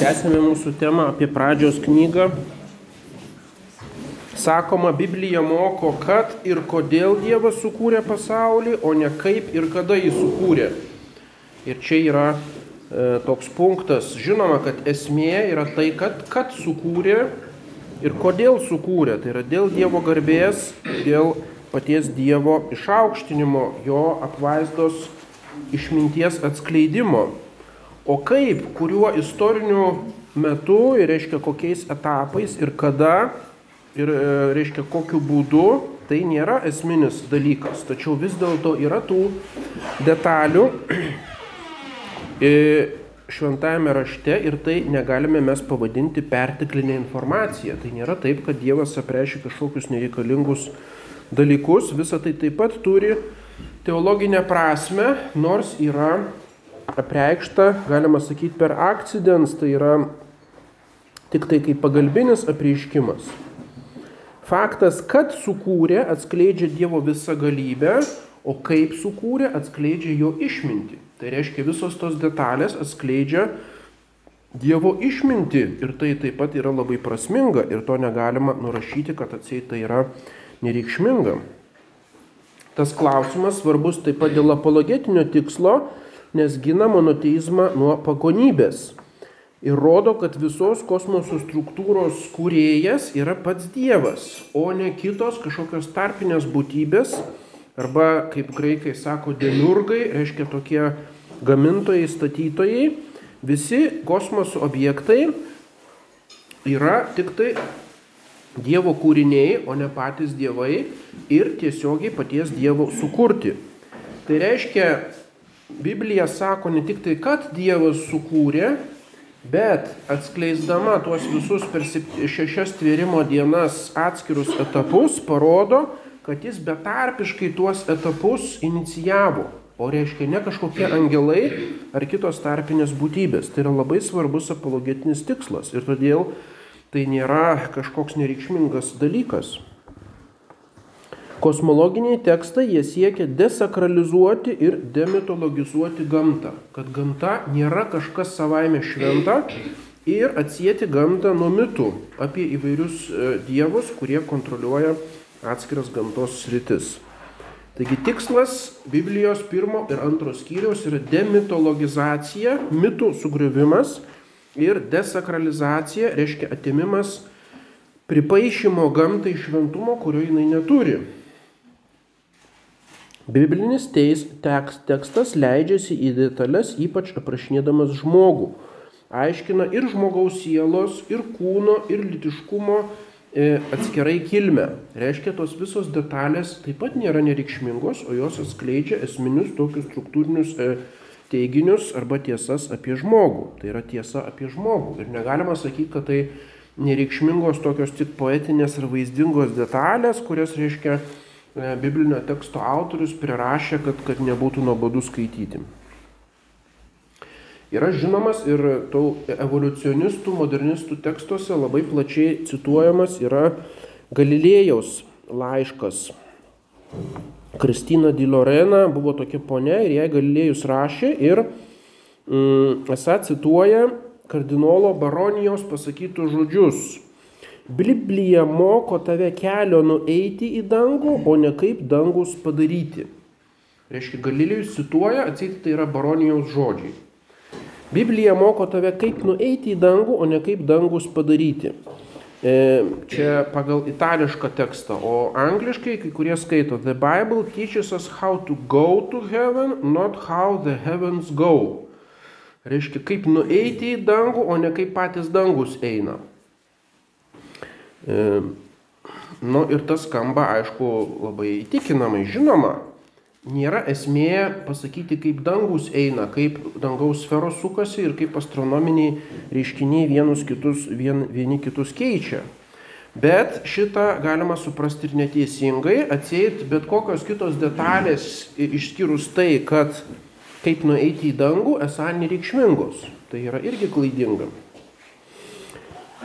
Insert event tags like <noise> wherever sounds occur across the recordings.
Tęsime mūsų temą apie pradžios knygą. Sakoma, Biblija moko, kad ir kodėl Dievas sukūrė pasaulį, o ne kaip ir kada jį sukūrė. Ir čia yra e, toks punktas. Žinoma, kad esmė yra tai, kad, kad sukūrė ir kodėl sukūrė. Tai yra dėl Dievo garbės, dėl paties Dievo išaukštinimo, jo apvaizdos išminties atskleidimo. O kaip, kuriuo istoriniu metu, ir reiškia kokiais etapais ir kada, ir e, reiškia kokiu būdu, tai nėra esminis dalykas. Tačiau vis dėlto yra tų detalių e, šventajame rašte ir tai negalime mes pavadinti perteklinė informacija. Tai nėra taip, kad Dievas apreiškia kažkokius nereikalingus dalykus. Visa tai taip pat turi teologinę prasme, nors yra apreikšta, galima sakyti, per akcidents, tai yra tik tai kaip pagalbinis apreiškimas. Faktas, kad sukūrė, atskleidžia Dievo visą galybę, o kaip sukūrė, atskleidžia jo išmintį. Tai reiškia, visos tos detalės atskleidžia Dievo išmintį ir tai taip pat yra labai prasminga ir to negalima nurašyti, kad atsiai tai yra nereikšminga. Tas klausimas svarbus taip pat dėl apologetinio tikslo, nes gina monoteizmą nuo pagonybės. Ir rodo, kad visos kosmoso struktūros kūrėjas yra pats Dievas, o ne kitos kažkokios tarpinės būtybės, arba kaip graikai sako, demiurgai, reiškia tokie gamintojai, statytojai. Visi kosmoso objektai yra tik tai Dievo kūriniai, o ne patys dievai ir tiesiogiai paties Dievo sukurti. Tai reiškia, Biblija sako ne tik tai, kad Dievas sukūrė, bet atskleisdama tuos visus per šešias tvėrimo dienas atskirus etapus, parodo, kad jis betarpiškai tuos etapus inicijavo. O reiškia ne kažkokie angelai ar kitos tarpinės būtybės. Tai yra labai svarbus apologetinis tikslas. Ir todėl tai nėra kažkoks nereikšmingas dalykas. Kosmologiniai tekstai jie siekia desakralizuoti ir demitologizuoti gamtą, kad gamta nėra kažkas savaime šventa ir atsijėti gamtą nuo mitų apie įvairius e, dievus, kurie kontroliuoja atskiras gamtos sritis. Taigi tikslas Biblijos pirmo ir antro skyriaus yra demitologizacija, mitų sugriovimas ir desakralizacija, reiškia atimimas pripaišymo gamtai šventumo, kurio jinai neturi. Biblinis teis, tekst, tekstas leidžiasi į detalės, ypač aprašinėdamas žmogų. Aiškina ir žmogaus sielos, ir kūno, ir litiškumo e, atskirai kilmę. Reiškia, tos visos detalės taip pat nėra nereikšmingos, o jos atskleidžia esminius tokius struktūrinius e, teiginius arba tiesas apie žmogų. Tai yra tiesa apie žmogų. Ir negalima sakyti, kad tai nereikšmingos tokios tik poetinės ar vaizdingos detalės, kurias reiškia biblinio teksto autorius prirašė, kad, kad nebūtų nuobodu skaityti. Yra žinomas ir tų evoliucionistų, modernistų tekstuose labai plačiai cituojamas yra Galilėjaus laiškas. Kristina Di Lorena buvo tokia ponia ir jai Galilėjus rašė ir mm, esą cituoja kardinolo Baronijos pasakytus žodžius Biblija moko tave kelio nueiti į dangų, o ne kaip dangus padaryti. Reiškia, Galilėjus cituoja, atseit tai yra baronijaus žodžiai. Biblija moko tave kaip nueiti į dangų, o ne kaip dangus padaryti. E, čia pagal itališką tekstą, o angliškai kai kurie skaito The Bible teaches us how to go to heaven, not how the heavens go. Reiškia, kaip nueiti į dangų, o ne kaip patys dangus eina. E, nu ir tas skamba, aišku, labai įtikinamai, žinoma. Nėra esmė pasakyti, kaip dangus eina, kaip dangaus sferos sukasi ir kaip astronominiai reiškiniai vienus kitus, vien, vieni kitus keičia. Bet šitą galima suprasti ir neteisingai, atseit bet kokios kitos detalės, išskyrus tai, kad kaip nueiti į dangų, esą nereikšmingos. Tai yra irgi klaidinga.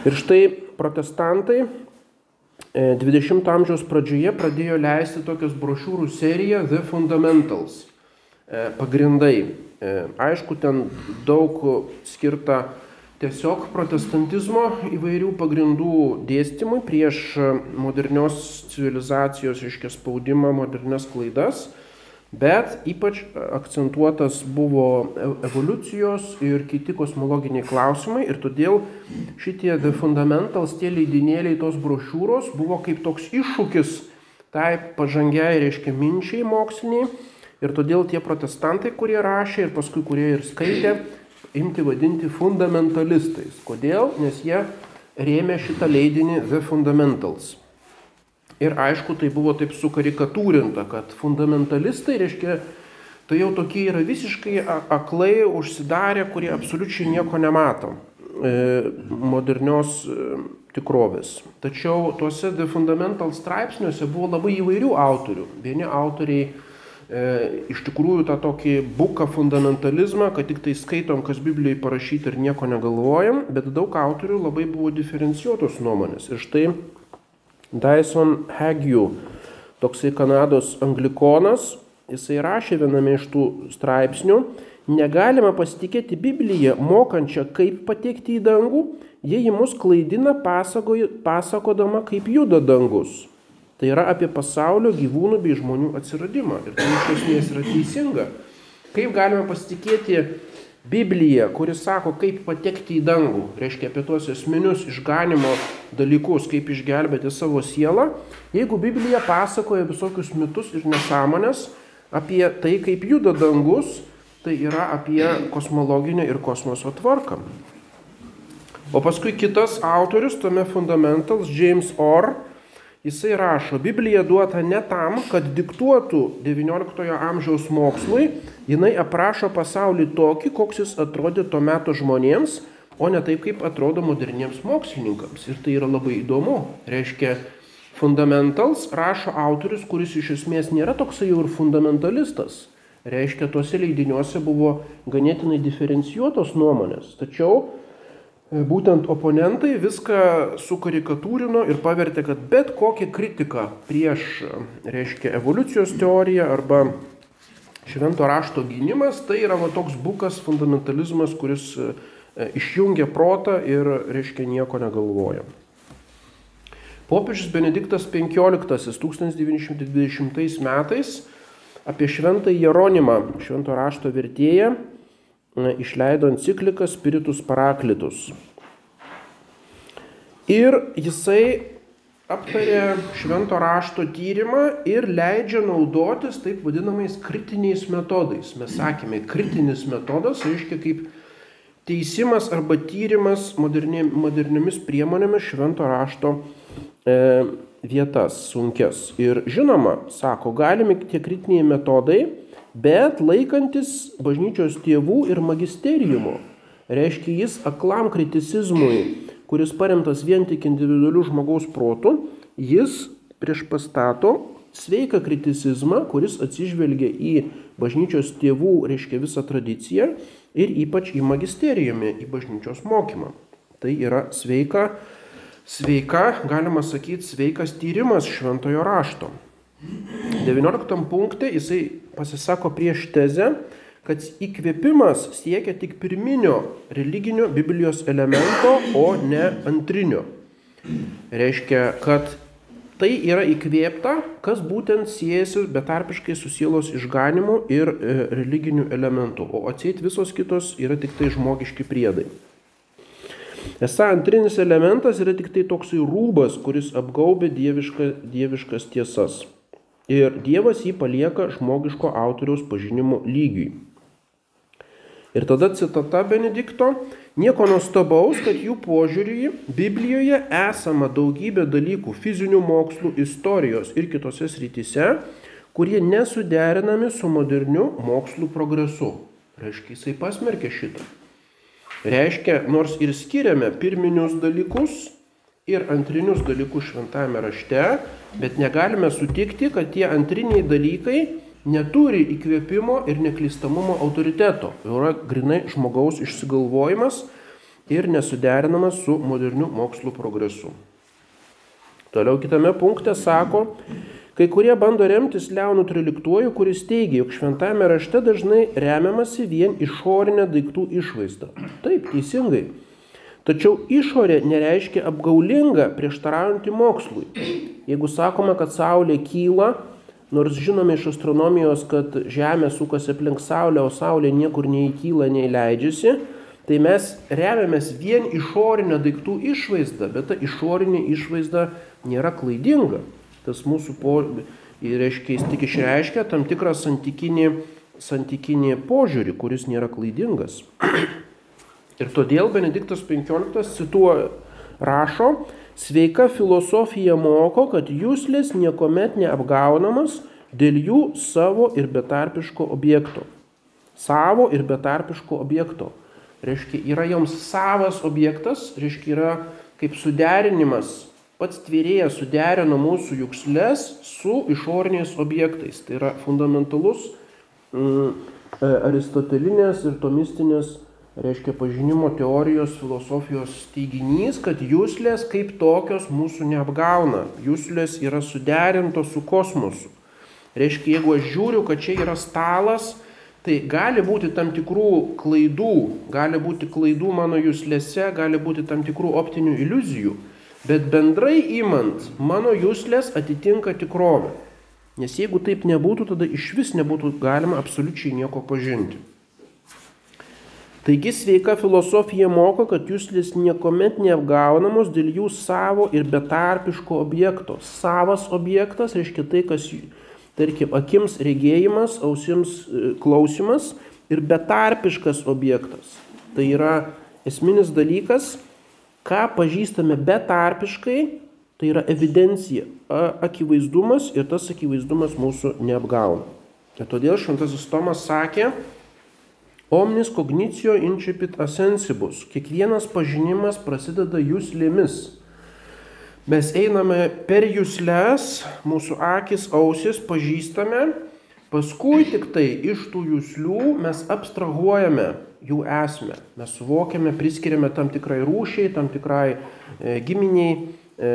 Ir štai protestantai 20 e, amžiaus pradžioje pradėjo leisti tokias brošiūrų seriją The Fundamentals. E, pagrindai. E, aišku, ten daug skirta tiesiog protestantizmo įvairių pagrindų dėstymui prieš modernios civilizacijos, reiškia, spaudimą, modernias klaidas, bet ypač akcentuotas buvo e, evoliucijos ir kiti kosmologiniai klausimai ir todėl šitie The Fundamentals, tie leidinėliai, tos brošiūros buvo kaip toks iššūkis tai pažangiai, reiškia, minčiai moksliniai ir todėl tie protestantai, kurie rašė ir paskui kurie ir skaitė, imti vadinti fundamentalistais. Kodėl? Nes jie rėmė šitą leidinį The Fundamentals. Ir aišku, tai buvo taip sukarikatūrinta, kad fundamentalistai reiškia, tai jau tokie yra visiškai aklai užsidarę, kurie absoliučiai nieko nemato e, modernios e, tikrovės. Tačiau tuose The Fundamental straipsniuose buvo labai įvairių autorių. Vieni autoriai e, iš tikrųjų tą tokį buką fundamentalizmą, kad tik tai skaitom, kas Biblijoje parašyta ir nieko negalvojam, bet daug autorių labai buvo diferencijuotos nuomonės. Ir štai Dyson Hagiu, toksai Kanados anglikonas, jisai rašė viename iš tų straipsnių, negalima pasitikėti Bibliją, mokančią, kaip patekti į dangų, jei ji mus klaidina pasakodama, kaip juda dangus. Tai yra apie pasaulio gyvūnų bei žmonių atsiradimą. Ir tai iš esmės yra teisinga. Kaip galime pasitikėti Bibliją, kuris sako, kaip patekti į dangų, reiškia apie tuos esminius išganimo dalykus, kaip išgelbėti savo sielą, jeigu Biblija pasakoja visokius mitus ir nesąmonės apie tai, kaip juda dangus, tai yra apie kosmologinę ir kosmoso tvarką. O paskui kitas autorius, tame Fundamentals, James Orr, Jisai rašo, Biblija duota ne tam, kad diktuotų XIX amžiaus mokslui, jinai aprašo pasaulį tokį, koks jis atrodė tuo metu žmonėms, o ne taip, kaip atrodo moderniems mokslininkams. Ir tai yra labai įdomu. Reiškia, fundamentals rašo autorius, kuris iš esmės nėra toksai jau ir fundamentalistas. Reiškia, tuose leidiniuose buvo ganėtinai diferencijuotos nuomonės. Tačiau būtent oponentai viską sukarikatūrino ir pavertė, kad bet kokia kritika prieš, reiškia, evoliucijos teoriją arba švento rašto gynimas, tai yra va, toks bukas fundamentalizmas, kuris e, išjungia protą ir, reiškia, nieko negalvoja. Popiežius Benediktas XV 1920 metais apie šventą Jeronimą, švento rašto vertėją, išleido encikliką Spiritus Paraklitus. Ir jisai aptarė švento rašto tyrimą ir leidžia naudotis taip vadinamais kritiniais metodais. Mes sakėme, kritinis metodas reiškia kaip teisimas arba tyrimas moderni, moderniomis priemonėmis švento rašto e, vietas sunkes. Ir žinoma, sako, galimi tie kritiniai metodai bet laikantis bažnyčios tėvų ir magisteriumo. Reiškia, jis aklam kriticizmui, kuris paremtas vien tik individualių žmogaus protų, jis prieš pastato sveiką kriticizmą, kuris atsižvelgia į bažnyčios tėvų, reiškia visą tradiciją ir ypač į magisteriumą, į bažnyčios mokymą. Tai yra sveika, sveika, galima sakyti, sveikas tyrimas šventojo rašto. 19 punkte jisai pasisako prieš tezę, kad įkvėpimas siekia tik pirminio religinio Biblijos elemento, o ne antrinio. Reiškia, kad tai yra įkvėpta, kas būtent siejasi betarpiškai su sielos išganimu ir e, religiniu elementu, o atseit visos kitos yra tik tai žmogiški priedai. Esą antrinis elementas yra tik tai toksai rūbas, kuris apgaubė dieviška, dieviškas tiesas ir Dievas jį palieka žmogiško autoriaus pažinimo lygiui. Ir tada citata Benedikto, nieko nuostabaus, kad jų požiūrį Biblijoje esama daugybė dalykų fizinių mokslų, istorijos ir kitose srityse, kurie nesuderinami su moderniu mokslų progresu. Reiškia, jisai pasmerkė šitą. Reiškia, nors ir skiriame pirminius dalykus ir antrinius dalykus šventame rašte, bet negalime sutikti, kad tie antriniai dalykai neturi įkvėpimo ir neklystamumo autoriteto. Tai yra grinai žmogaus išsigalvojimas ir nesuderinamas su moderniu mokslu progresu. Toliau kitame punkte sako, kai kurie bando remtis Leonu Triliktuoju, kuris teigia, jog šventame rašte dažnai remiamasi vien išorinė daiktų išvaizda. Taip, teisingai. Tačiau išorė nereiškia apgaulinga, prieštaraujanti mokslui. Jeigu sakome, kad Saulė kyla, nors žinome iš astronomijos, kad Žemė sukasi aplink Saulę, o Saulė niekur neįkyla, neįleidžiasi, tai mes remiamės vien išorinę daiktų išvaizdą, bet ta išorinė išvaizda nėra klaidinga. Tas mūsų po, reiškia, jis tik išreiškia tam tikrą santykinį, santykinį požiūrį, kuris nėra klaidingas. Ir todėl Benediktas XV cituoja, rašo, sveika filosofija moko, kad jūslės niekuomet neapgaunamas dėl jų savo ir betarpiško objekto. Savo ir betarpiško objekto. Reiškia, yra joms savas objektas, reiškia, yra kaip suderinimas. Pats tvėrėjas suderino mūsų jukslės su išoriniais objektais. Tai yra fundamentalus mm, e, aristotelinės ir tomistinės reiškia pažinimo teorijos filosofijos teiginys, kad jūslės kaip tokios mūsų neapgauna. Jūslės yra suderintos su kosmosu. Reiškia, jeigu aš žiūriu, kad čia yra stalas, tai gali būti tam tikrų klaidų, gali būti klaidų mano jūslėse, gali būti tam tikrų optinių iliuzijų, bet bendrai imant, mano jūslės atitinka tikrovę. Nes jeigu taip nebūtų, tada iš vis nebūtų galima absoliučiai nieko pažinti. Taigi sveika filosofija moko, kad jūslis niekuomet neapgaunamos dėl jų savo ir betarpiško objekto. Savas objektas reiškia tai, kas, tarkim, akims regėjimas, ausims e, klausimas ir betarpiškas objektas. Tai yra esminis dalykas, ką pažįstame betarpiškai, tai yra evidencija, akivaizdumas ir tas akivaizdumas mūsų neapgauna. Ir todėl šventasis Tomas sakė, Omnis cognitio incipit asensibus. Kiekvienas pažinimas prasideda jūslėmis. Mes einame per jūslės, mūsų akis, ausis pažįstame, paskui tik tai iš tų jūslių mes abstrahuojame jų esmę. Mes suvokiame, priskiriame tam tikrai rūšiai, tam tikrai e, giminiai, e,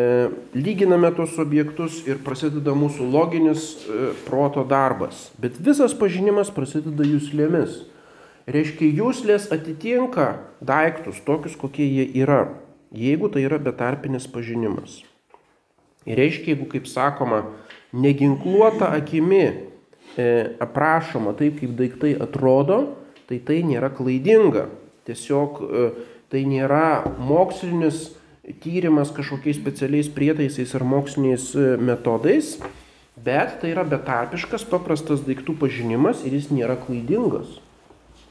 lyginame tos objektus ir prasideda mūsų loginis e, proto darbas. Bet visas pažinimas prasideda jūslėmis. Reiškia, jūslės atitinka daiktus tokius, kokie jie yra, jeigu tai yra betarpinis pažinimas. Ir reiškia, jeigu, kaip sakoma, neginkluota akimi e, aprašoma taip, kaip daiktai atrodo, tai tai nėra klaidinga. Tiesiog e, tai nėra mokslinis tyrimas kažkokiais specialiais prietaisais ar moksliniais e, metodais, bet tai yra betarpiškas, paprastas daiktų pažinimas ir jis nėra klaidingas.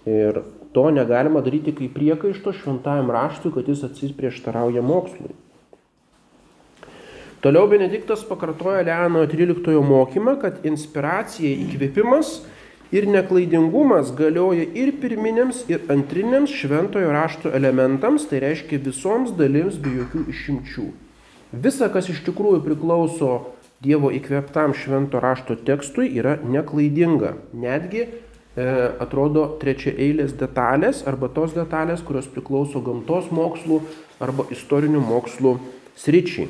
Ir to negalima daryti kaip priekaišto šventajam raštui, kad jis atsiprieštarauja mokslui. Toliau Benediktas pakartoja Leono 13 mokymą, kad inspiracija, įkvėpimas ir neklaidingumas galioja ir pirminiams, ir antriniams šventojo rašto elementams, tai reiškia visoms dalims be jokių išimčių. Visa, kas iš tikrųjų priklauso Dievo įkvėptam švento rašto tekstui, yra neklaidinga. Netgi atrodo trečia eilės detalės arba tos detalės, kurios priklauso gamtos mokslų arba istorinių mokslų sričiai.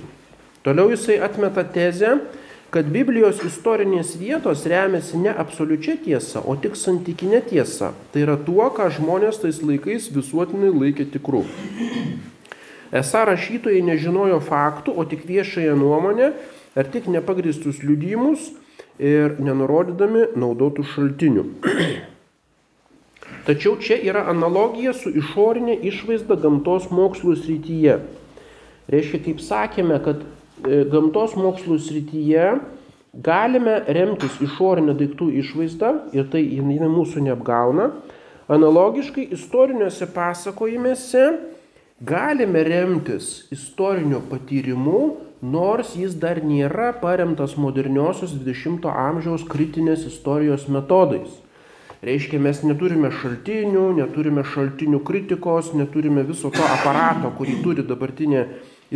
Toliau jisai atmeta tezę, kad Biblijos istorinės vietos remiasi ne absoliučia tiesa, o tik santykinė tiesa. Tai yra tuo, ką žmonės tais laikais visuotinai laikė tikru. Esą rašytojai nežinojo faktų, o tik viešąją nuomonę ar tik nepagristus liudijimus ir nenurodydami naudotų šaltinių. Tačiau čia yra analogija su išorinė išvaizda gamtos mokslų srityje. Reiškia, kaip sakėme, kad e, gamtos mokslų srityje galime remtis išorinę daiktų išvaizdą ir tai jinai mūsų neapgauna. Analogiškai istoriniuose pasakojimėse galime remtis istoriniu patyrimu nors jis dar nėra paremtas moderniosios 20-ojo amžiaus kritinės istorijos metodais. Reiškia, mes neturime šaltinių, neturime šaltinių kritikos, neturime viso to aparato, kurį turi dabartinė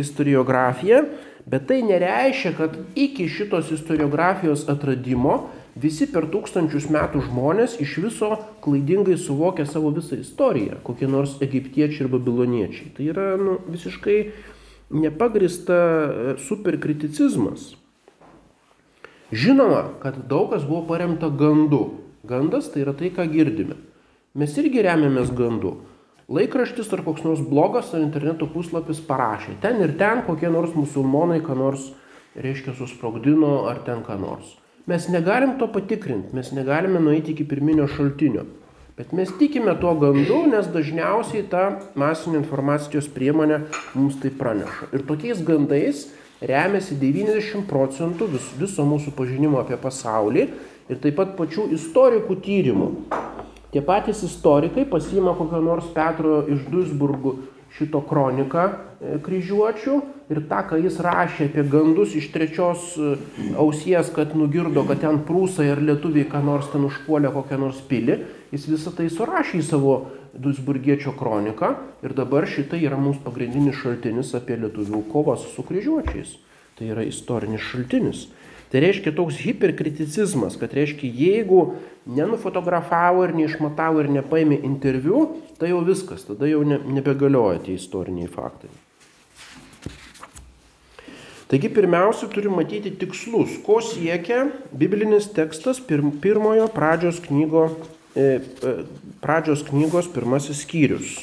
istoriografija, bet tai nereiškia, kad iki šitos istoriografijos atradimo visi per tūkstančius metų žmonės iš viso klaidingai suvokia savo visą istoriją, kokie nors egiptiečiai ir babiloniečiai. Tai yra nu, visiškai nepagrista e, superkriticizmas. Žinoma, kad daug kas buvo paremta gandu. Gandas tai yra tai, ką girdime. Mes irgi remiamės gandu. laikraštis ar koks nors blogas ar interneto puslapis parašė. Ten ir ten kokie nors musulmonai, ką nors, reiškia, susprogdino ar ten ką nors. Mes negalim to patikrinti, mes negalime nueiti iki pirminio šaltinio. Bet mes tikime tuo gandu, nes dažniausiai ta masinė informacijos priemonė mums tai praneša. Ir tokiais gandais remiasi 90 procentų vis, viso mūsų pažinimo apie pasaulį ir taip pat pačių istorikų tyrimų. Tie patys istorikai pasiima kokio nors Petro iš Duisburgų šito kroniką e, kryžiuočių ir tą, ką jis rašė apie gandus iš trečios e, ausies, kad nugirdo, kad ten prūsai ar lietuviai ką nors ten užpuolė kokią nors pilį, jis visą tai surašė į savo Duisburgiečio kroniką ir dabar šitai yra mūsų pagrindinis šaltinis apie lietuvių kovas su kryžiuočiais. Tai yra istorinis šaltinis. Tai reiškia toks hiperkriticizmas, kad reiškia, jeigu nenufotografavo ir neišmatavo ir nepaėmė interviu, tai jau viskas, tada jau ne, nebegalioja tie istoriniai faktai. Taigi pirmiausia, turim matyti tikslus, ko siekia biblinis tekstas pirmojo pradžios, knygo, pradžios knygos pirmasis skyrius.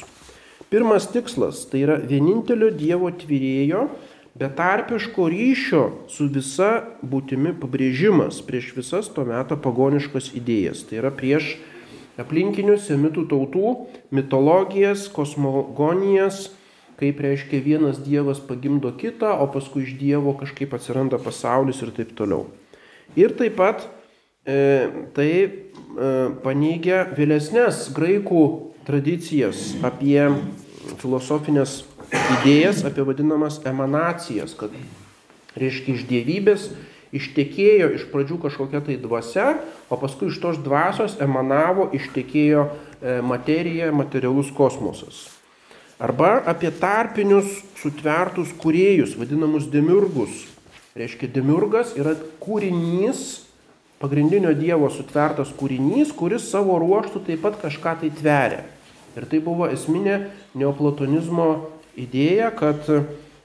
Pirmas tikslas tai yra vienintelio Dievo tvyrėjo betarpiško ryšio su visa būtimi pabrėžimas prieš visas to meto pagoniškas idėjas. Tai yra prieš aplinkinius semitų tautų mitologijas, kosmogonijas, kaip reiškia vienas dievas pagimdo kitą, o paskui iš dievo kažkaip atsiranda pasaulis ir taip toliau. Ir taip pat e, tai e, paneigia vėlesnės graikų tradicijas apie filosofinės idėjas apie vadinamas emanacijas, kad reiškia iš dievybės ištekėjo iš pradžių kažkokia tai dvasia, o paskui iš tos dvasios emanavo, ištekėjo e, materija, materialus kosmosas. Arba apie tarpinius sutvertus kuriejus, vadinamus demiurgus. Reiškia, demiurgas yra kūrinys, pagrindinio Dievo sutvertas kūrinys, kuris savo ruoštų taip pat kažką tai tveria. Ir tai buvo esminė neoplatonizmo idėja, kad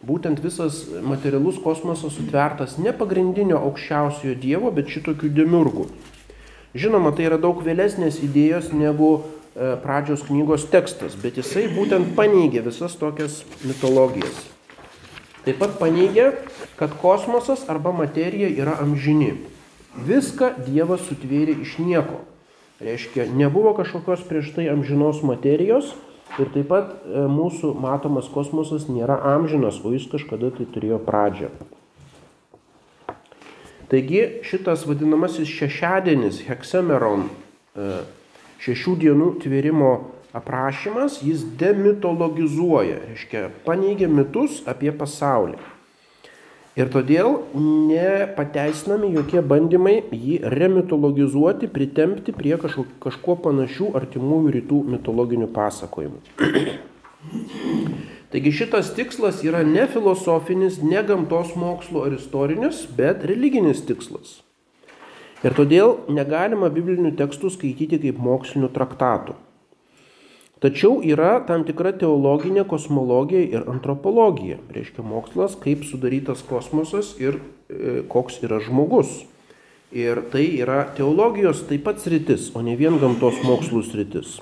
būtent visas materialus kosmosas sutvertas ne pagrindinio aukščiausiojo Dievo, bet šitokių demiurgų. Žinoma, tai yra daug vėlesnės idėjos negu e, pradžios knygos tekstas, bet jisai būtent paneigė visas tokias mitologijas. Taip pat paneigė, kad kosmosas arba materija yra amžini. Viską Dievas sutvėrė iš nieko. Reiškia, nebuvo kažkokios prieš tai amžinos materijos, Ir taip pat e, mūsų matomas kosmosas nėra amžinas, o jis kažkada tai turėjo pradžią. Taigi šitas vadinamasis šešiadienis, heksemeron, e, šešių dienų tvėrimo aprašymas, jis demitologizuoja, reiškia, paneigia mitus apie pasaulį. Ir todėl nepateisinami jokie bandymai jį remitologizuoti, pritempti prie kažko, kažkuo panašių artimųjų rytų mitologinių pasakojimų. <clears throat> Taigi šitas tikslas yra ne filosofinis, ne gamtos mokslo ar istorinis, bet religinis tikslas. Ir todėl negalima biblinių tekstų skaityti kaip mokslinių traktatų. Tačiau yra tam tikra teologinė kosmologija ir antropologija. Reiškia mokslas, kaip sudarytas kosmosas ir e, koks yra žmogus. Ir tai yra teologijos taip pat sritis, o ne vien gamtos mokslų sritis.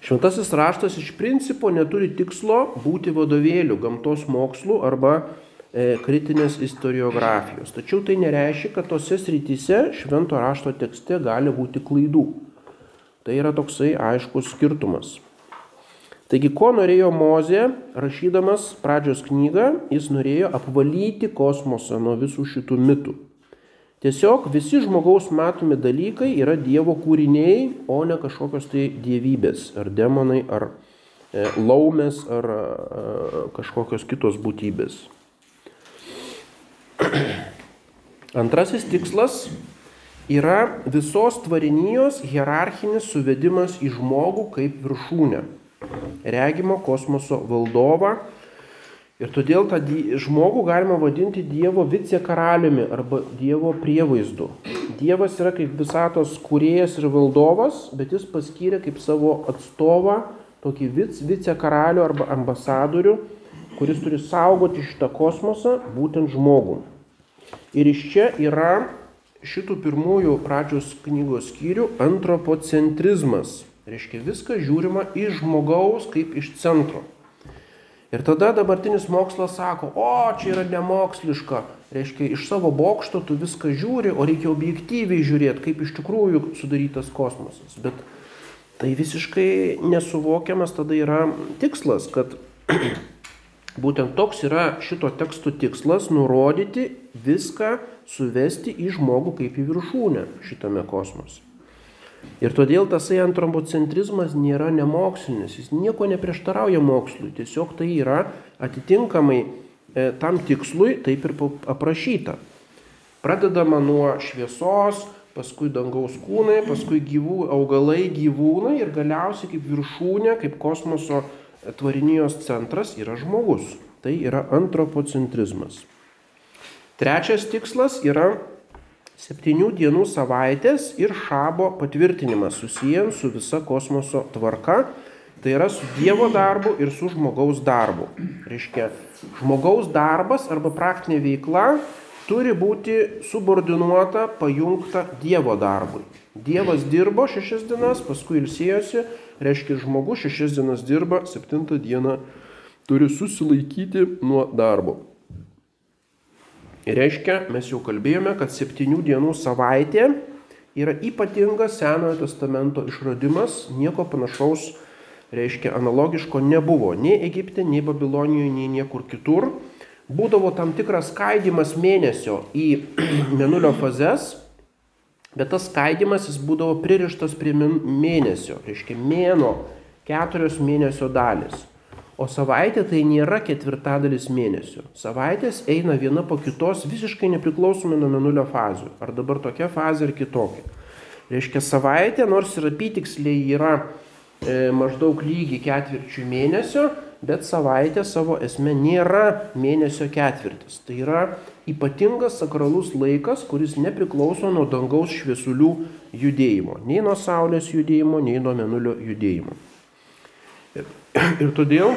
Šventasis raštas iš principo neturi tikslo būti vadovėlių gamtos mokslų arba e, kritinės istoriografijos. Tačiau tai nereiškia, kad tose srityse švento rašto tekste gali būti klaidų. Tai yra toksai aiškus skirtumas. Taigi, ko norėjo Mozė, rašydamas pradžios knygą, jis norėjo apvalyti kosmosą nuo visų šitų mitų. Tiesiog visi žmogaus matomi dalykai yra Dievo kūriniai, o ne kažkokios tai dievybės, ar demonai, ar e, laumės, ar e, kažkokios kitos būtybės. <clears throat> Antrasis tikslas yra visos tvarinijos hierarchinis suvedimas į žmogų kaip viršūnę, regimo kosmoso valdovą. Ir todėl tą žmogų galima vadinti Dievo vicekaraliumi arba Dievo prievaizdu. Dievas yra kaip visatos kūrėjas ir valdovas, bet jis paskyrė kaip savo atstovą tokį vic, vicekaralių arba ambasadorių, kuris turi saugoti šitą kosmosą, būtent žmogų. Ir iš čia yra šitų pirmųjų pradžios knygos skyrių antropocentrizmas. Reiškia, viską žiūrima iš žmogaus kaip iš centro. Ir tada dabartinis mokslas sako, o čia yra nemoksliška, reiškia, iš savo bokšto tu viską žiūri, o reikia objektyviai žiūrėti, kaip iš tikrųjų sudarytas kosmosas. Bet tai visiškai nesuvokiamas tada yra tikslas, kad <clears throat> būtent toks yra šito teksto tikslas - nurodyti viską, suvesti į žmogų kaip į viršūnę šitame kosmose. Ir todėl tasai antropocentrizmas nėra nemokslinis, jis nieko neprieštarauja mokslui, tiesiog tai yra atitinkamai e, tam tikslui taip ir aprašyta. Pradedama nuo šviesos, paskui dangaus kūnai, paskui gyvų, augalai, gyvūnai ir galiausiai kaip viršūnė, kaip kosmoso tvarinijos centras yra žmogus. Tai yra antropocentrizmas. Trečias tikslas yra septynių dienų savaitės ir šabo patvirtinimas susijęs su visa kosmoso tvarka, tai yra su Dievo darbu ir su žmogaus darbu. Reiškia, žmogaus darbas arba praktinė veikla turi būti subordinuota, pajungta Dievo darbui. Dievas dirbo šešias dienas, paskui ilsėjosi, reiškia, žmogus šešias dienas dirba, septintą dieną turi susilaikyti nuo darbo. Ir reiškia, mes jau kalbėjome, kad septynių dienų savaitė yra ypatingas Senojo testamento išradimas, nieko panašaus, reiškia, analogiško nebuvo nei Egipte, nei Babilonijoje, nei niekur kitur. Būdavo tam tikras skaidimas mėnesio į <clears throat> menulio fazes, bet tas skaidimas jis būdavo pririštas prie mėnesio, reiškia mėno, keturios mėnesio dalis. O savaitė tai nėra ketvirtadalis mėnesio. Savaitės eina viena po kitos visiškai nepriklausomai nuo menulio fazių. Ar dabar tokia fazė ar kitokia. Reiškia, savaitė, nors ir apytiksliai yra e, maždaug lygi ketvirčių mėnesio, bet savaitė savo esme nėra mėnesio ketvirtis. Tai yra ypatingas sakralus laikas, kuris nepriklauso nuo dangaus šviesulių judėjimo. Nei nuo Saulės judėjimo, nei nuo menulio judėjimo. Ir, ir todėl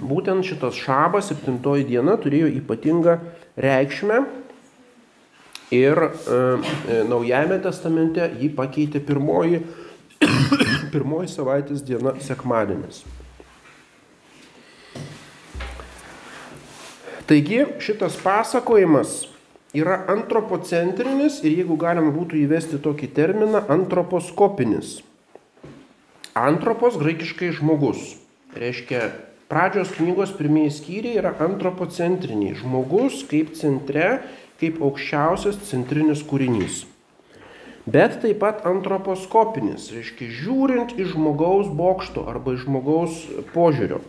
būtent šitas šabas, septintoji diena, turėjo ypatingą reikšmę ir e, e, Naujajame testamente jį pakeitė pirmoji, <coughs> pirmoji savaitės diena sekmadienis. Taigi šitas pasakojimas yra antropocentrinis ir jeigu galima būtų įvesti tokį terminą, antroposkopinis. Antropos graikiškai žmogus. Reiškia, pradžios knygos pirmieji skyriai yra antropocentriniai. Žmogus kaip centre, kaip aukščiausias centrinis kūrinys. Bet taip pat antroposkopinis, reiškia, žiūrint iš žmogaus bokšto arba iš žmogaus požiūrio.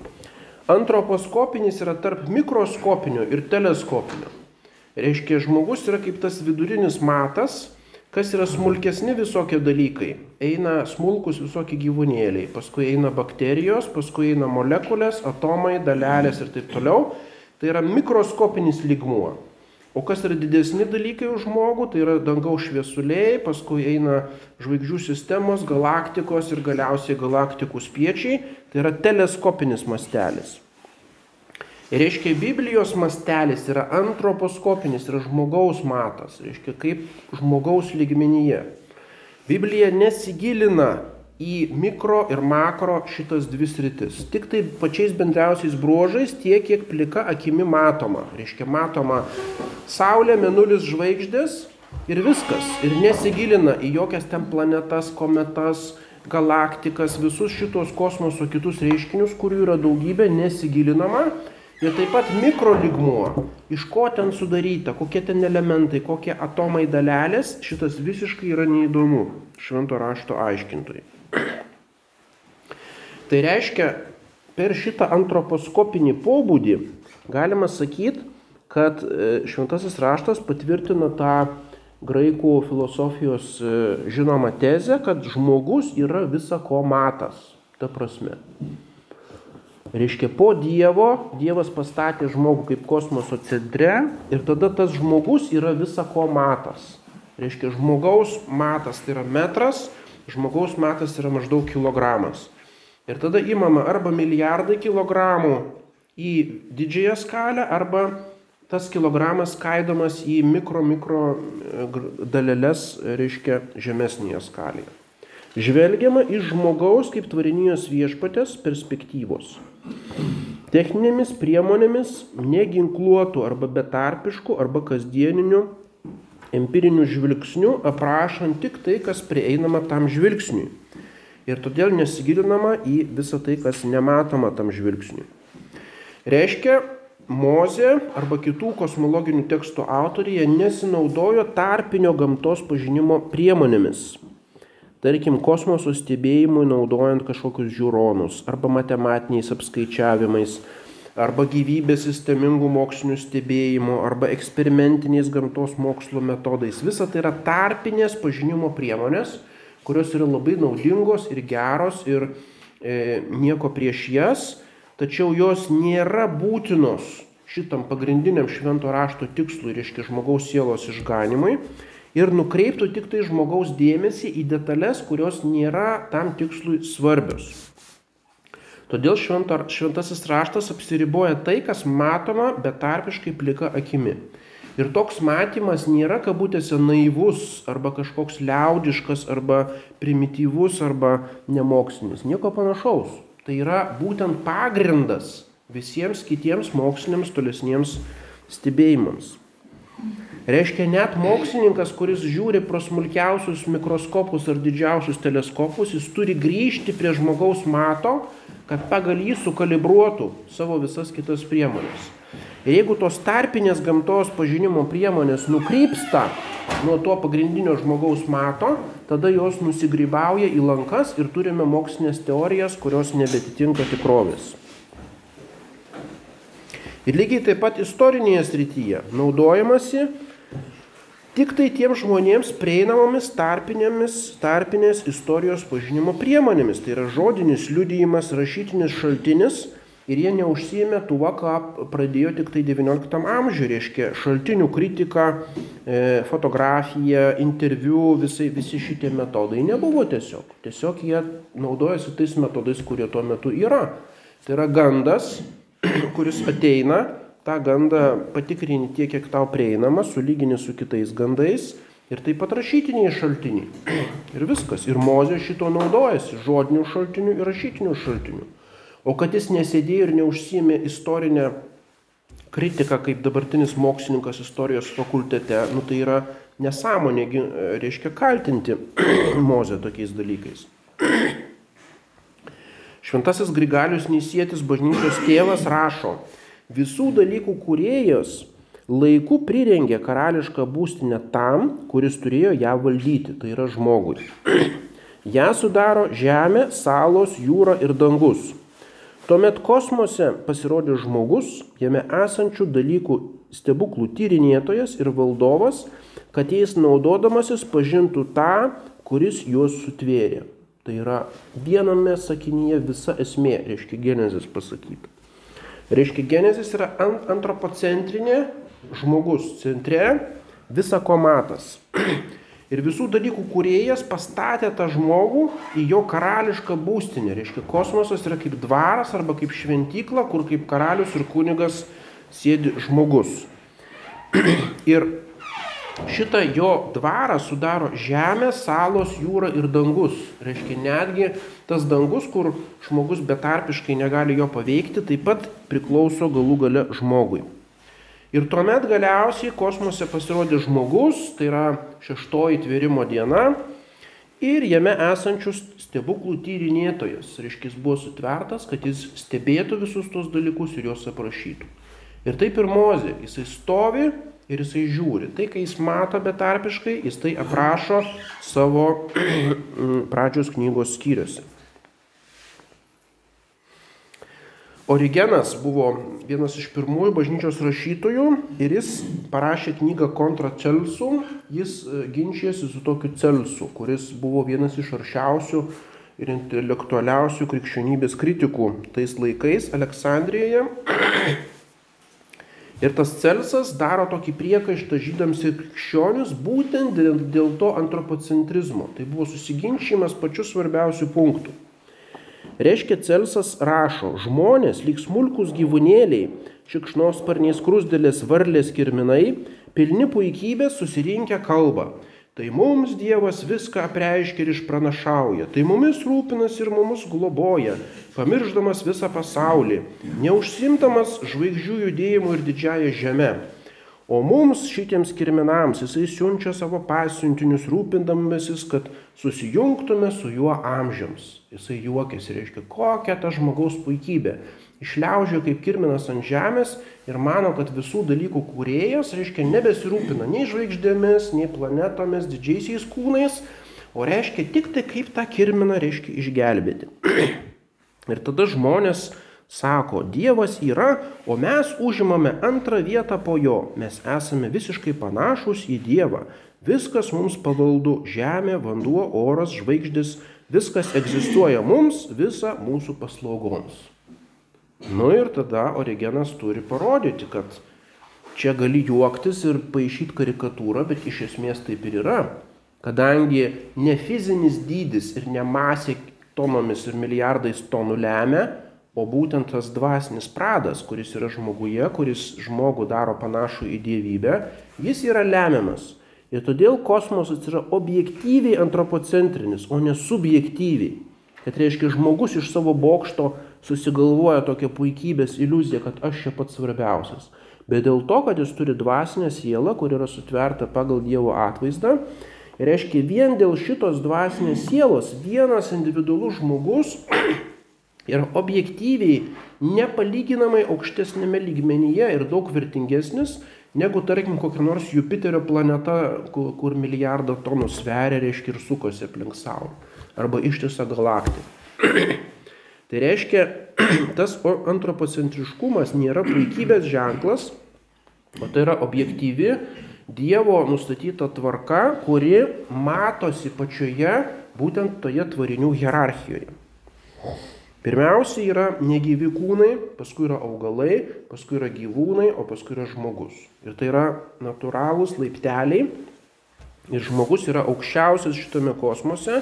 Antroposkopinis yra tarp mikroskopinio ir teleskopinio. Reiškia, žmogus yra kaip tas vidurinis matas, Kas yra smulkesni visokie dalykai? Eina smulkus visokie gyvūnėliai, paskui eina bakterijos, paskui eina molekulės, atomai, dalelės ir taip toliau. Tai yra mikroskopinis lygmuo. O kas yra didesni dalykai už žmogų, tai yra dangaus šviesuliai, paskui eina žvaigždžių sistemos, galaktikos ir galiausiai galaktikų spiečiai, tai yra teleskopinis mastelis. Ir reiškia, Biblijos mastelis yra antroposkopinis, yra žmogaus matas, reiškia, kaip žmogaus lygmenyje. Biblija nesigilina į mikro ir makro šitas dvi sritis. Tik tai pačiais bendriausiais bruožais tiek, kiek plika akimi matoma. Reiškia, matoma Saulė, Menulis, žvaigždės ir viskas. Ir nesigilina į jokias ten planetas, kometas, galaktikas, visus šitos kosmoso kitus reiškinius, kurių yra daugybė, nesigilinama. Ir taip pat mikroligmuo, iš ko ten sudaryta, kokie ten elementai, kokie atomai dalelės, šitas visiškai yra neįdomu. Švento rašto aiškintojai. <clears throat> Tai reiškia, per šitą antroposkopinį pobūdį galima sakyti, kad e, šventasis raštas patvirtina tą graikų filosofijos e, žinomą tezę, kad žmogus yra visa ko matas. Ta prasme. Reiškia, po Dievo, Dievas pastatė žmogų kaip kosmoso centre ir tada tas žmogus yra visa ko matas. Reiškia, žmogaus matas tai yra metras, žmogaus matas yra maždaug kilogramas. Ir tada įmama arba milijardai kilogramų į didžiąją skalę, arba tas kilogramas skaidomas į mikro, mikro e, dalelės, reiškia, žemesnėje skalėje. žvelgiama iš žmogaus kaip tvarinijos viešpatės perspektyvos. Techninėmis priemonėmis neginkluotų arba betarpiškų arba kasdieninių empirinių žvilgsnių aprašant tik tai, kas prieinama tam žvilgsniui. Ir todėl nesigilinama į visą tai, kas nematoma tam žvilgsniui. Reiškia, Mozė arba kitų kosmologinių tekstų autorija nesinaudojo tarpinio gamtos pažinimo priemonėmis. Tarkim, kosmoso stebėjimui naudojant kažkokius žiūronus arba matematiniais apskaičiavimais arba gyvybės sistemingų mokslinių stebėjimų, arba eksperimentiniais gamtos mokslo metodais. Visa tai yra tarpinės pažinimo priemonės, kurios yra labai naudingos ir geros ir e, nieko prieš jas, tačiau jos nėra būtinos šitam pagrindiniam švento rašto tikslui, reiškia žmogaus sielos išganimui, ir nukreiptų tik tai žmogaus dėmesį į detalės, kurios nėra tam tikslui svarbios. Todėl švento, šventasis raštas apsiriboja tai, kas matoma betarpiškai plika akimi. Ir toks matymas nėra kabutėse naivus arba kažkoks liaudiškas arba primityvus arba nemokslinis. Nieko panašaus. Tai yra būtent pagrindas visiems kitiems moksliniams tolesniems stebėjimams. Reiškia, net mokslininkas, kuris žiūri pro smulkiausius mikroskopus ar didžiausius teleskopus, jis turi grįžti prie žmogaus mato, kad pagal jį sukalibruotų savo visas kitas priemonės. Ir jeigu tos tarpinės gamtos pažinimo priemonės nukrypsta nuo to pagrindinio žmogaus mato, tada jos nusigrybauja į lankas ir turime mokslinės teorijas, kurios nebetitinka tikrovės. Ir lygiai taip pat istorinėje srityje naudojamasi tik tai tiems žmonėms prieinamomis tarpinėmis, tarpinės istorijos pažinimo priemonėmis. Tai yra žodinis liudijimas, rašytinis šaltinis ir jie neužsijėmė tuo, ką pradėjo tik tai XIX amžiuje, reiškia šaltinių kritika, e, fotografija, interviu, visai, visi šitie metodai nebuvo tiesiog. Tiesiog jie naudojasi tais metodais, kurie tuo metu yra. Tai yra gandas, <clears throat> kuris ateina tą gandą patikrini tiek, kiek tau prieinama, sulygini su kitais gandais ir taip pat rašytiniai šaltiniai. <clears throat> Ir viskas. Ir Mozė šito naudojasi - žodinių šaltinių ir rašytinių šaltinių. O kad jis nesėdėjo ir neužsijėmė istorinę kritiką kaip dabartinis mokslininkas istorijos fakultete, nu tai yra nesąmonė, reiškia kaltinti <clears throat> Mozę tokiais dalykais. Šventasis Grigalius Nysietis, bažnyčios tėvas, rašo, Visų dalykų kuriejas laiku prirengė karališką būstinę tam, kuris turėjo ją valdyti, tai yra žmogui. <clears throat> ją sudaro žemė, salos, jūra ir dangus. Tuomet kosmose pasirodė žmogus, jame esančių dalykų stebuklų tyrinėtojas ir valdovas, kad jais naudodamasis pažintų tą, kuris juos sutvėrė. Tai yra viename sakinyje visa esmė, reiškia genezis pasakyta. Reiškia, genezis yra antropocentrinė žmogus centre, visa ko matas. <clears throat> Ir visų dalykų kuriejas pastatė tą žmogų į jo karališką būstinę. Reiškia, kosmosas yra kaip dvaras arba kaip šventykla, kur kaip karalius ir kunigas sėdi žmogus. <clears throat> Ir šitą jo dvarą sudaro žemė, salos, jūra ir dangus. Reiškia, netgi tas dangus, kur žmogus betarpiškai negali jo paveikti, taip pat priklauso galų gale žmogui. Ir tuomet galiausiai kosmose pasirodė žmogus, tai yra šeštoji tvėrimo diena, ir jame esančius stebuklų tyrinėtojas. Reiškia, jis buvo sutvertas, kad jis stebėtų visus tos dalykus ir juos aprašytų. Ir taip ir Mozė, jisai stovi ir jisai žiūri. Tai, kai jis mato betarpiškai, jis tai aprašo savo <clears throat> pradžios knygos skyriuose. Origenas buvo vienas iš pirmųjų bažnyčios rašytojų ir jis parašė knygą kontra Celsų. Jis e, ginčijasi su tokiu Celsu, kuris buvo vienas iš aršiausių ir intelektualiausių krikščionybės kritikų tais laikais Aleksandrijoje. <clears throat> Ir tas Celsas daro tokį priekaištą žydams ir krikščionis būtent dėl to antropocentrizmo. Tai buvo susiginčimas pačių svarbiausių punktų. Reiškia, Celsas rašo, žmonės, lyg smulkus gyvūnėliai, šikšnosparniais krusdėlės, varlės, kirminai, pilni puikybės susirinkę kalbą. Tai mums Dievas viską apreiškia ir išpranašauja. Tai mumis rūpinasi ir mumis globoja, pamirždamas visą pasaulį, neužsimtamas žvaigždžių judėjimu ir didžiaja žeme. O mums šitiems kirminams jisai siunčia savo pasiuntinius rūpindamasis, kad susijungtume su juo amžiams. Jisai juokiasi, reiškia, kokia ta žmogaus puikybė išliaužia kaip kirminas ant žemės ir mano, kad visų dalykų kūrėjas, reiškia, nebesirūpina nei žvaigždėmis, nei planetomis, didžiaisiais kūnais, o reiškia tik tai kaip tą kirminą, reiškia, išgelbėti. <clears throat> ir tada žmonės sako, Dievas yra, o mes užimame antrą vietą po jo. Mes esame visiškai panašus į Dievą. Viskas mums pavaldu - žemė, vanduo, oras, žvaigždės, viskas egzistuoja mums, visa mūsų paslaugoms. Nu ir tada Origenas turi parodyti, kad čia gali juoktis ir paaišyti karikatūrą, bet iš esmės taip ir yra. Kadangi ne fizinis dydis ir ne masė tonomis ir milijardais tonų lemia, o būtent tas dvasinis pradas, kuris yra žmoguje, kuris žmogų daro panašų į dievybę, jis yra lemiamas. Ir todėl kosmosas yra objektyviai antropocentrinis, o ne subjektyviai. Kad reiškia, žmogus iš savo bokšto susigalvoja tokią puikybės iliuziją, kad aš čia pats svarbiausias. Bet dėl to, kad jis turi dvasinę sielą, kur yra sutverta pagal Dievo atvaizdą, reiškia vien dėl šitos dvasinės sielos vienas individualus žmogus yra objektyviai nepalyginamai aukštesnėme lygmenyje ir daug vertingesnis negu, tarkim, kokia nors Jupiterio planeta, kur, kur milijardą tonų sveria, reiškia, ir sukosi aplink Saulę. Arba ištisą galaktiką. <clears throat> Tai reiškia, <clears throat> tas antropocentriškumas nėra puikybės ženklas, o tai yra objektyvi Dievo nustatyta tvarka, kuri matosi pačioje būtent toje tvarinių hierarchijoje. Pirmiausia yra negyvi kūnai, paskui yra augalai, paskui yra gyvūnai, o paskui yra žmogus. Ir tai yra natūralūs laipteliai. Ir žmogus yra aukščiausias šitame kosmose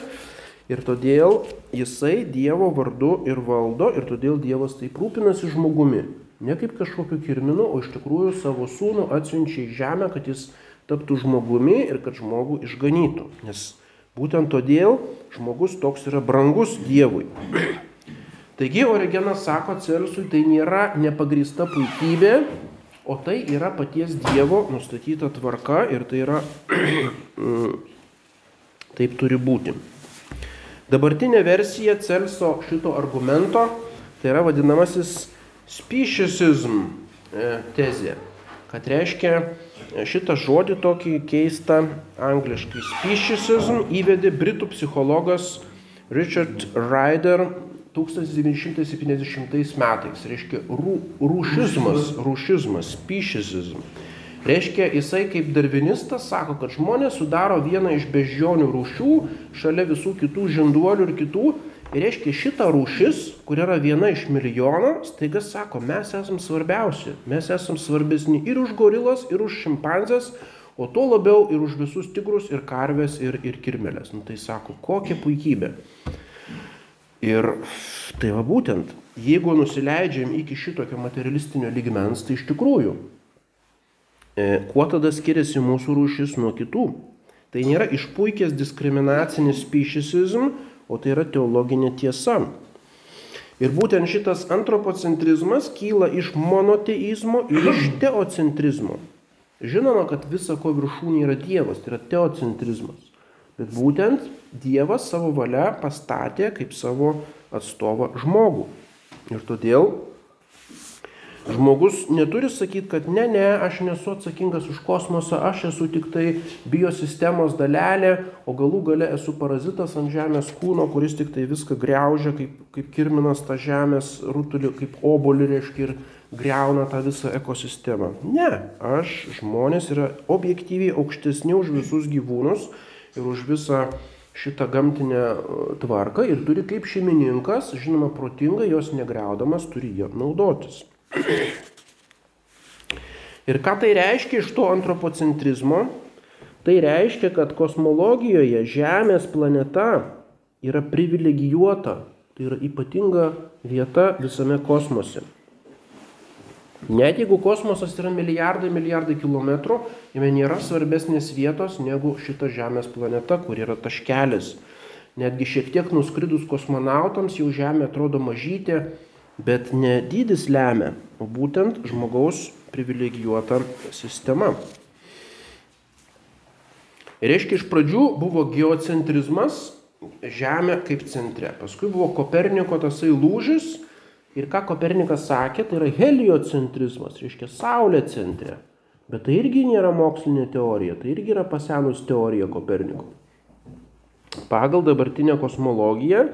Ir todėl jisai Dievo vardu ir valdo, ir todėl Dievas taip rūpinasi žmogumi. Ne kaip kažkokiu kirminu, o iš tikrųjų savo sūnų atsiunčia į žemę, kad jis taptų žmogumi ir kad žmogų išganytų. Nes būtent todėl žmogus toks yra brangus Dievui. Taigi Origenas sako Celsui, tai nėra nepagrįsta puikybė, o tai yra paties Dievo nustatyta tvarka ir tai yra <clears throat> taip turi būti. Dabartinė versija Celso šito argumento tai yra vadinamasis speciesism e, tezė, kad reiškia e, šitą žodį tokį keistą angliškai. Speciesism įvedė britų psichologas Richard Ryder 1970 metais. Reiškia rū, rūšizmas, rūšizmas, speciesism. Reiškia, jisai kaip darvinistas sako, kad žmonės sudaro vieną iš beždžionių rūšių šalia visų kitų žinduolių ir kitų. Ir reiškia, šita rūšis, kur yra viena iš milijono, staiga sako, mes esam svarbiausi. Mes esam svarbesni ir už gorilas, ir už šimpanzės, o tuo labiau ir už visus tigrus, ir karves, ir, ir kirmelės. Nu, tai sako, kokia puikybė. Ir tai va būtent, jeigu nusileidžiam iki šitokio materialistinio ligmens, tai iš tikrųjų E, kuo tada skiriasi mūsų rūšis nuo kitų? Tai nėra išpuikęs diskriminacinis speciesism, o tai yra teologinė tiesa. Ir būtent šitas antropocentrizmas kyla iš monoteizmo ir iš teocentrizmo. Žinoma, kad visa ko viršūnė yra Dievas, tai yra teocentrizmas. Bet būtent Dievas savo valia pastatė kaip savo atstovą žmogų. Ir todėl Žmogus neturi sakyti, kad ne, ne, aš nesu atsakingas už kosmosą, aš esu tik tai biosistemos dalelė, o galų gale esu parazitas ant žemės kūno, kuris tik tai viską greužia, kaip, kaip kirminas tą žemės rutulį, kaip obolį reiškia ir greuna tą visą ekosistemą. Ne, aš žmonės yra objektyviai aukštesni už visus gyvūnus ir už visą šitą gamtinę e, tvarką ir turi kaip šeimininkas, žinoma, protingai jos negriaudamas, turi ją naudotis. Ir ką tai reiškia iš to antropocentrizmo? Tai reiškia, kad kosmologijoje Žemės planeta yra privilegijuota, tai yra ypatinga vieta visame kosmose. Net jeigu kosmosas yra milijardai, milijardai kilometrų, jame nėra svarbesnės vietos negu šita Žemės planeta, kur yra taškelis. Netgi šiek tiek nuskridus kosmonautams jau Žemė atrodo mažytė, bet ne dydis lemia, o būtent žmogaus privilegijuota sistema. Ir reiškia, iš pradžių buvo geocentrizmas, Žemė kaip centre. Paskui buvo Koperniko tasai lūžis Ir ką Kopernikas sakė, tai yra heliocentrizmas, reiškia Saulė centre. Bet tai irgi nėra mokslinė teorija, tai irgi yra pasenus teorija Koperniko. Pagal dabartinę kosmologiją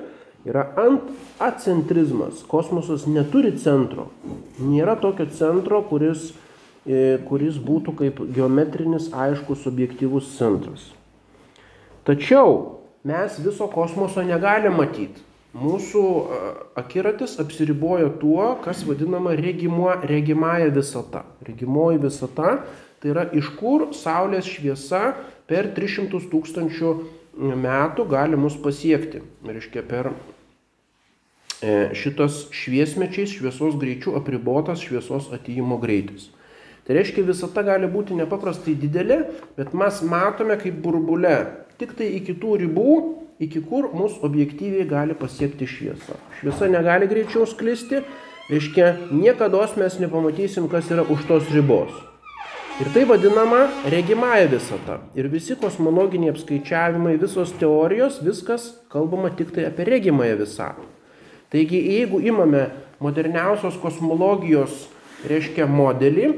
yra ant acentrizmas. Kosmosas neturi centro. Nėra tokio centro, kuris, e, kuris būtų kaip geometrinis, aiškus, objektyvus centras. Tačiau mes viso kosmoso negalime matyti mūsų akiratis apsiriboja tuo, kas vadinama regimo, regimąją visata. Regimoji visata tai yra iš kur Saulės šviesa per 300 tūkstančių metų gali mus pasiekti. Reiškia, per e, šitas šviesmečiais šviesos greičių apribotas šviesos atėjimo greitis. Tai reiškia, visata gali būti nepaprastai didelė, bet mes matome kaip burbule. Tik tai iki tų ribų iki kur mus objektyviai gali pasiekti šviesa. Šviesa negali greičiau sklisti, reiškia, niekada mes nepamatysim, kas yra už tos ribos. Ir tai vadinama regimąją visata. Ir visi kosmologiniai apskaičiavimai, visos teorijos, viskas kalbama tik tai apie regimąją visatą. Taigi, jeigu imame moderniausios kosmologijos, reiškia, modelį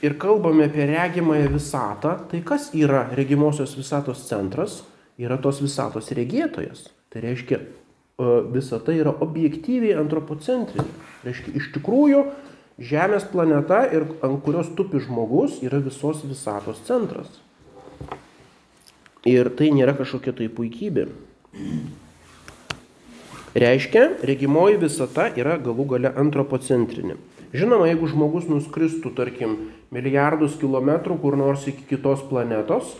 ir kalbame apie regimąją visatą, tai kas yra regimosios visatos centras? Yra tos visatos regėtojas. Tai reiškia, e, visata yra objektyviai antropocentrinė. Reiškia, iš tikrųjų, Žemės planeta, ir ant kurios tupi žmogus, yra visos visatos centras. Ir tai nėra kažkokia tai puikybė. Reiškia, regimoji visata yra galų gale antropocentrinė. Žinoma, jeigu žmogus nuskristų, tarkim, milijardus kilometrų kur nors iki kitos planetos,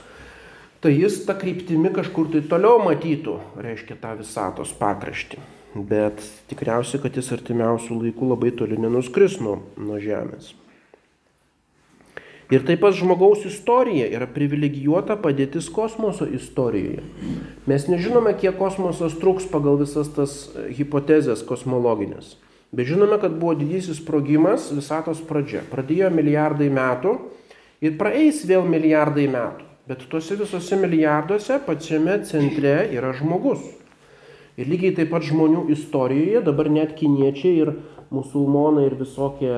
tai jis tą kryptimi kažkur tai toliau matytų, reiškia tą visatos pakraštį. Bet tikriausiai, kad jis artimiausių laikų labai toli nenuskris nuo, nuo Žemės. Ir taip pat žmogaus istorija yra privilegijuota padėtis kosmoso istorijoje. Mes nežinome, kiek kosmosas truks pagal visas tas hipotezės kosmologinės. Bet žinome, kad buvo didysis sprogimas visatos pradžia. Pradėjo milijardai metų ir praeis vėl milijardai metų. Bet tuose visose milijarduose pačiame centre yra žmogus. Ir lygiai taip pat žmonių istorijoje dabar net kiniečiai ir musulmonai ir visokie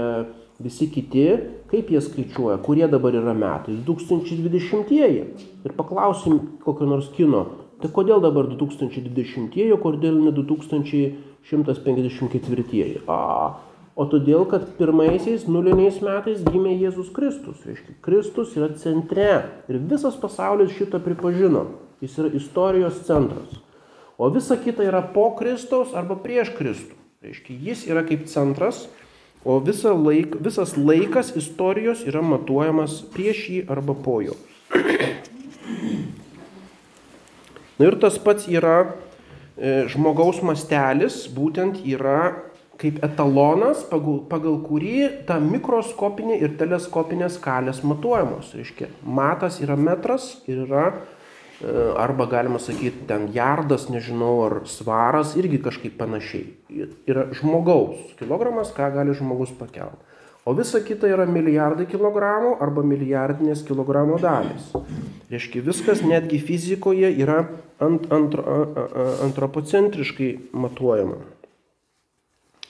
visi kiti, kaip jie skaičiuoja, kurie dabar yra metai. 2020-ieji. Ir paklausim kokio nors kino, tai kodėl dabar 2020-ieji, kodėl ne 2154-ieji. O todėl, kad pirmaisiais nuliniais metais gimė Jėzus Kristus. Reiškia, Kristus yra centre ir visas pasaulis šitą pripažino. Jis yra istorijos centras. O visa kita yra po Kristaus arba prieš Kristų. Reiškia, jis yra kaip centras, o visa laik, visas laikas istorijos yra matuojamas prieš jį arba po jo. Na ir tas pats yra e, žmogaus mastelis, būtent yra kaip etalonas, pagal, pagal kurį ta mikroskopinė ir teleskopinė skalės matuojamos. Reiškia, matas yra metras ir yra, e, arba galima sakyti, ten jardas, nežinau, ar svaras, irgi kažkaip panašiai. Yra žmogaus kilogramas, ką gali žmogus pakelti. O visa kita yra milijardai kilogramų arba milijardinės kilogramo dalis. Reiškia, viskas netgi fizikoje yra ant, antro, antropocentriškai matuojama.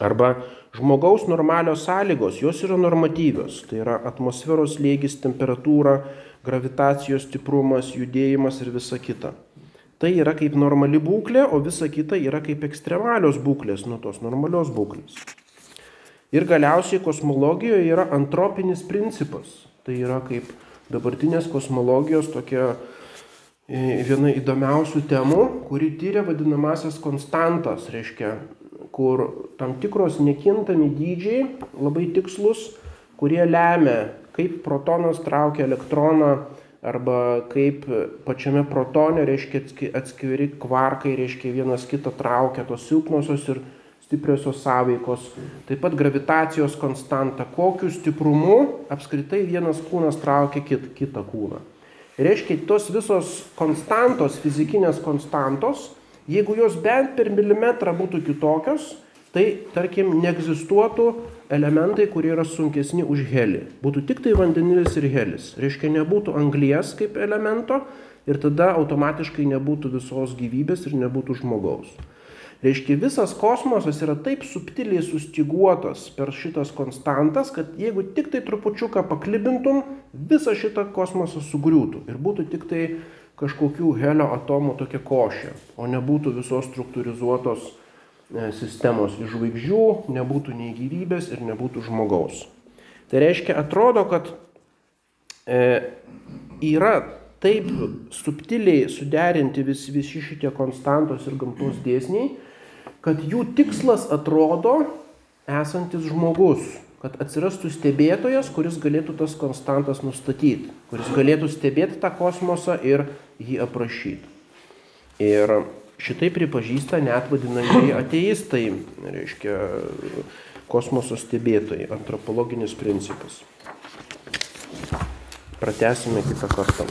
Arba žmogaus normalios sąlygos, jos yra normatyvios. Tai yra atmosferos lygis, temperatūra, gravitacijos stiprumas, judėjimas ir visa kita. Tai yra kaip normali būklė, o visa kita yra kaip ekstremalios būklės nuo tos normalios būklės. Ir galiausiai kosmologijoje yra antropinis principas. Tai yra kaip dabartinės kosmologijos tokia e, viena įdomiausių temų, kuri tyria vadinamasias konstantas, reiškia kur tam tikros nekintami dydžiai, labai tikslus, kurie lemia, kaip protonas traukia elektroną arba kaip pačiame protone, reiškia atskiri kvarkai, reiškia vienas kitą traukia tos silpnosios ir stipriosios sąveikos, taip pat gravitacijos konstanta, kokiu stiprumu apskritai vienas kūnas traukia kit, kitą kūną. Reiškia, tos visos konstantos, fizikinės konstantos, jeigu jos bent per milimetrą būtų kitokios, tai tarkim neegzistuotų elementai, kurie yra sunkesni už helį. Būtų tik tai vandenilis ir helis. Reiškia, nebūtų anglies kaip elemento ir tada automatiškai nebūtų visos gyvybės ir nebūtų žmogaus. Reiškia, visas kosmosas yra taip subtiliai sustiguotas per šitas konstantas, kad jeigu tik tai trupučiuką paklibintum, visą šitą kosmosą sugriūtų ir būtų tik tai kažkokių helio atomų tokia košė, o nebūtų visos struktūrizuotos e, sistemos iš žvaigždžių, nebūtų nei gyvybės ir nebūtų žmogaus. Tai reiškia, atrodo, kad e, yra taip subtiliai suderinti vis, visi šitie konstantos ir gamtos dėsniai, kad jų tikslas atrodo esantis žmogus, kad atsirastų stebėtojas, kuris galėtų tas konstantas nustatyti, kuris galėtų stebėti tą kosmosą ir jį aprašyti. Ir šitai pripažįsta net vadinamieji <clears throat> ateistai, reiškia kosmoso stebėtojai, antropologinis principas. Pratesime kitą kartą.